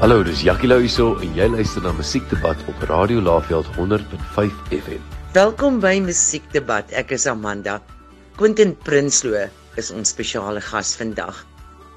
Hallo, dis Jackie Lou hierso en jy luister na Musiekdebat op Radio Laveld 100.5 FM. Welkom by Musiekdebat. Ek is Amanda. Quentin Prinsloo is ons spesiale gas vandag.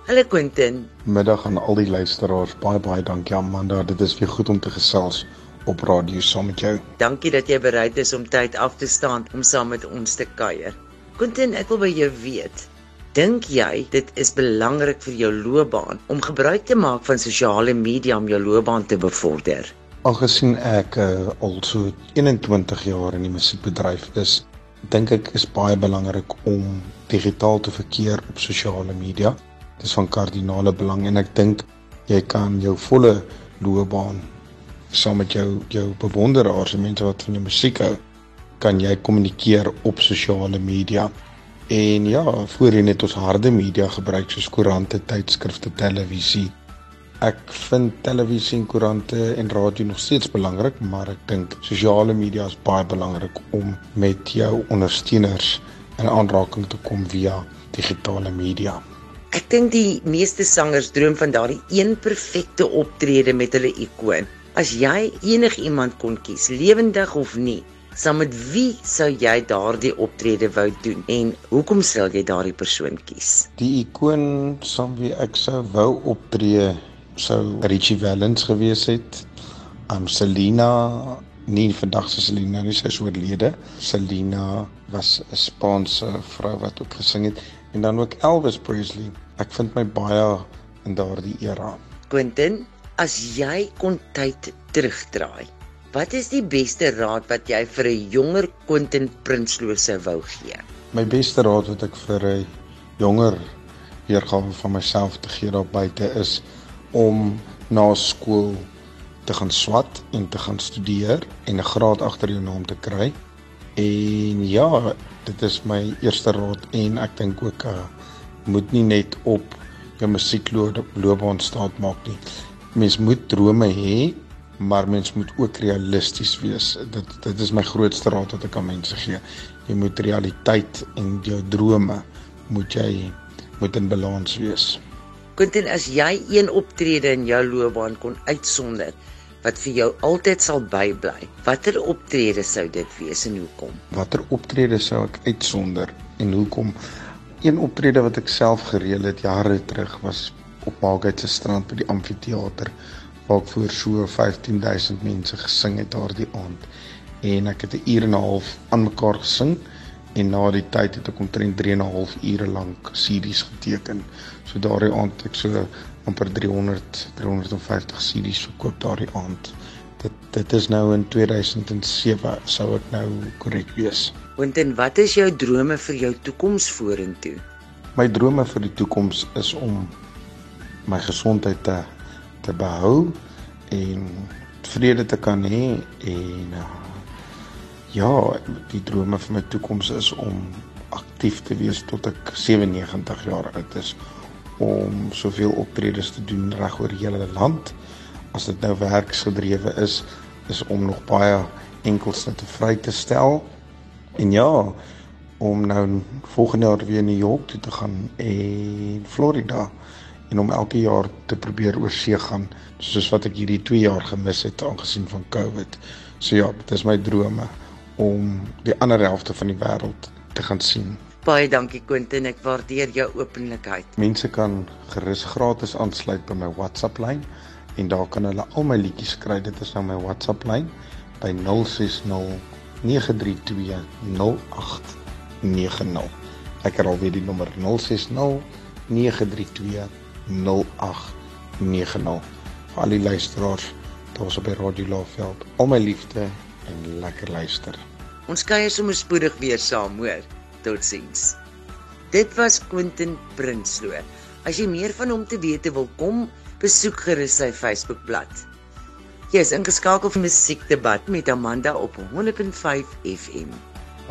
Hallo Quentin. Middag aan al die luisteraars. Baie baie dankie Amanda. Dit is weer goed om te gesels op radio saam met jou. Dankie dat jy bereid is om tyd af te staan om saam met ons te kuier. Quentin, ek wil by jou weet, Dink jy dit is belangrik vir jou loopbaan om gebruik te maak van sosiale media om jou loopbaan te bevorder? Aangesien ek uh, al so 21 jaar in die musiekbedryf is, dink ek is baie belangrik om digitaal te verkeer op sosiale media. Dit is van kardinale belang en ek dink jy kan jou volle loopbaan saam met jou jou bewonderaars en mense wat van jou musiek hou, kan jy kommunikeer op sosiale media. En ja, voorheen het ons harde media gebruik soos koerante, tydskrifte, televisie. Ek vind televisie en koerante en radio nog steeds belangrik, maar ek dink sosiale media is baie belangrik om met jou ondersteuners in aanraking te kom via digitale media. Ek dink die meeste sangers droom van daardie een perfekte optrede met hulle ikoon. As jy enigiemand kon kies, lewendig of nie, Saam met wie sou jy daardie optrede wou doen en hoekom sal jy daardie persoon kies? Die ikoon saam wie ek sou wou optree sou Richie Valens gewees het. Um Selena, nie vandag se Selena nie, sy is oorlede. Selena was 'n Spaanse vrou wat ook gesing het en dan ook Elvis Presley. Ek vind my baie in daardie era. Quentin, as jy kon tyd terugdraai, Wat is die beste raad wat jy vir 'n jonger Quentin Prinsloo sou wou gee? My beste raad wat ek vir 'n jonger weergawe van myself te gee daar buite is om na skool te gaan swat en te gaan studeer en 'n graad agter jou naam te kry. En ja, dit is my eerste raad en ek dink ook uh moet nie net op jou musiekloopbaan staat maak nie. Mens moet drome hê maar mens moet ook realisties wees. Dit dit is my grootste raad wat ek aan mense gee. Jy moet realiteit en jou drome moet jy moet in balans wees. Quentin, as jy een optrede in jou loopbaan kon uitsonder wat vir jou altyd sal bybly, watter optrede sou dit wees en hoekom? Watter optrede sou ek uitsonder en hoekom? Een optrede wat ek self gereël het jare terug was op Maagheid se strand by die amfitheater waar ek voor so 15000 mense gesing het daardie aand en ek het 'n uur en 'n half aan mekaar gesing en na die tyd het ek omtrent 3 en 'n half ure lank series geteken. So daardie aand ek so amper 300 350 series verkoop daardie aand. Dit dit is nou in 2007 sou ek nou korrek wees. Quentin, wat is jou drome vir jou toekoms vorentoe? My drome vir die toekoms is om my gesondheid te te behou en vrede te kan hê en uh, ja, die drome vir my toekoms is om aktief te wees tot ek 97 jaar oud is om soveel optredes te doen reg oor die hele land. As dit nou werksgedrewe is, is om nog baie enkels te vry te stel. En ja, om nou volgende jaar weer in New York toe te gaan en Florida en om elke jaar te probeer oorsee gaan soos wat ek hierdie 2 jaar gemis het aangesien van Covid. So ja, dit is my drome om die ander helfte van die wêreld te gaan sien. Baie dankie Quentin, ek waardeer jou openlikheid. Mense kan gerus gratis aansluit by my WhatsApp lyn en daar kan hulle al my liedjies kry. Dit is nou my WhatsApp lyn by 060 932 0890. Ek herhaal weer die nommer 060 932 0890 vir al die luisteraars daar's op by Radio Laveld. Al my liefde en lekker luister. Ons kuier sommer spoedig weer saam, hoor. Totsiens. Dit was Quentin Prinsloo. As jy meer van hom te wete wil kom, besoek gerus sy Facebookblad. Jy is ingeskakel vir Musiekdebat met Amanda op 100.5 FM.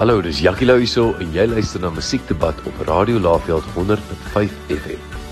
Hallo, dis Jackie Lou hier en jy luister na Musiekdebat op Radio Laveld 100.5 FM.